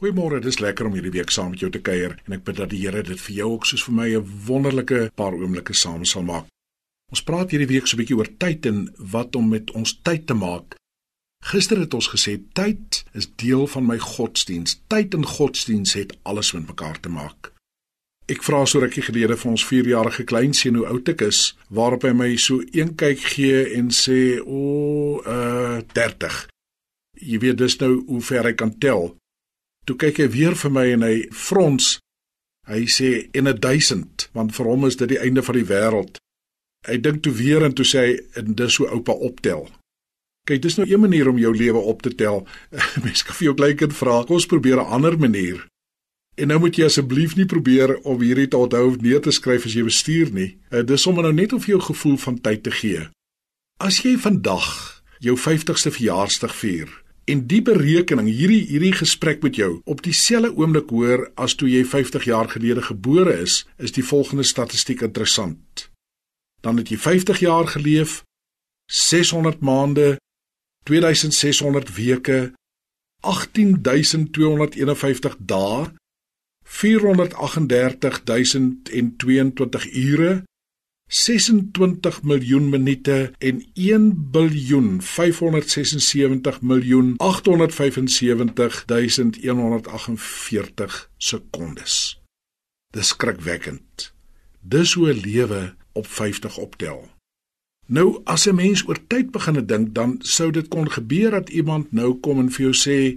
Goeiemôre, dis lekker om hierdie week saam met jou te kuier en ek bid dat die Here dit vir jou ook soos vir my 'n wonderlike paar oomblikke saam sal maak. Ons praat hierdie week so 'n bietjie oor tyd en wat om met ons tyd te maak. Gister het ons gesê tyd is deel van my godsdiens. Tyd en godsdiens het alles met mekaar te maak. Ek vra so rukkie gelede vir ons 4-jarige kleinseun hoe oud ek is, waarop hy my so een kyk gee en sê, "O, uh 30." Jy weet dis nou hoe ver hy kan tel. Toe kyk hy weer vir my en hy frons. Hy sê en 'n 1000, want vir hom is dit die einde van die wêreld. Hy dink toe weer en toe sê hy en dis hoe oupa optel. Kyk, dis nou 'n manier om jou lewe op te tel. Mense kan vir jou gelyk en vra, kom ons probeer 'n ander manier. En nou moet jy asseblief nie probeer om hierdie te onthou of neer te skryf as jy bestuur nie. Uh, dis sommer nou net om vir jou gevoel van tyd te gee. As jy vandag jou 50ste verjaarsdag vier, En die berekening, hierdie hierdie gesprek met jou op dieselfde oomblik hoor as toe jy 50 jaar gelede gebore is, is die volgende statistiek interessant. Dan het jy 50 jaar geleef, 600 maande, 2600 weke, 18251 dae, 438022 ure, 26 miljoen minute en 1 biljoen 576 miljoen 875148 sekondes. Dis skrikwekkend. Dis hoe 'n lewe op 50 optel. Nou as 'n mens oor tyd begin dink, dan sou dit kon gebeur dat iemand nou kom en vir jou sê: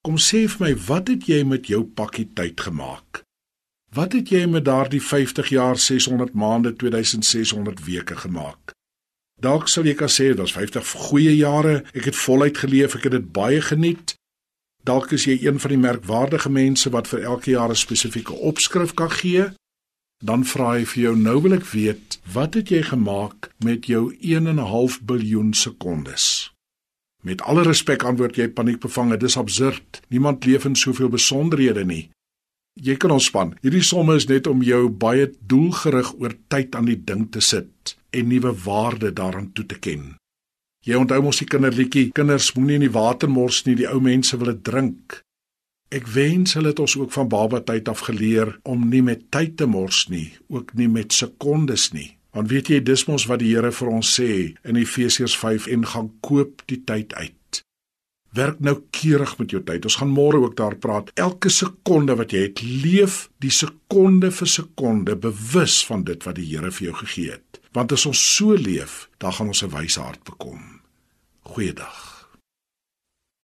"Kom sê vir my, wat het jy met jou pakkie tyd gemaak?" Wat het jy met daardie 50 jaar 600 maande 2600 weke gemaak? Dalk sal jy kan sê was 50 goeie jare, ek het voluit geleef, ek het dit baie geniet. Dalk is jy een van die merkwaardige mense wat vir elke jaar 'n spesifieke opskrif kan gee. Dan vra hy vir jou nou wil ek weet, wat het jy gemaak met jou 1.5 biljoen sekondes? Met alle respek antwoord jy paniekbevange, dis absurd. Niemand leef in soveel besonderhede nie. Jy kan ontspan. Hierdie somme is net om jou baie doelgerig oor tyd aan die ding te sit en nuwe waarde daaraan toe te ken. Jy onthou mos die kinderliedjie, kinders moenie in die water mors nie, die ou mense wil dit drink. Ek wens hulle het ons ook van baba tyd af geleer om nie met tyd te mors nie, ook nie met sekondes nie. Want weet jy dis mos wat die Here vir ons sê in Efesiërs 5 en gaan koop die tyd uit. Werk nou keurig met jou tyd. Ons gaan môre ook daar praat. Elke sekonde wat jy het, leef die sekonde vir sekonde bewus van dit wat die Here vir jou gegee het. Want as ons so leef, dan gaan ons 'n wyse hart bekom. Goeiedag.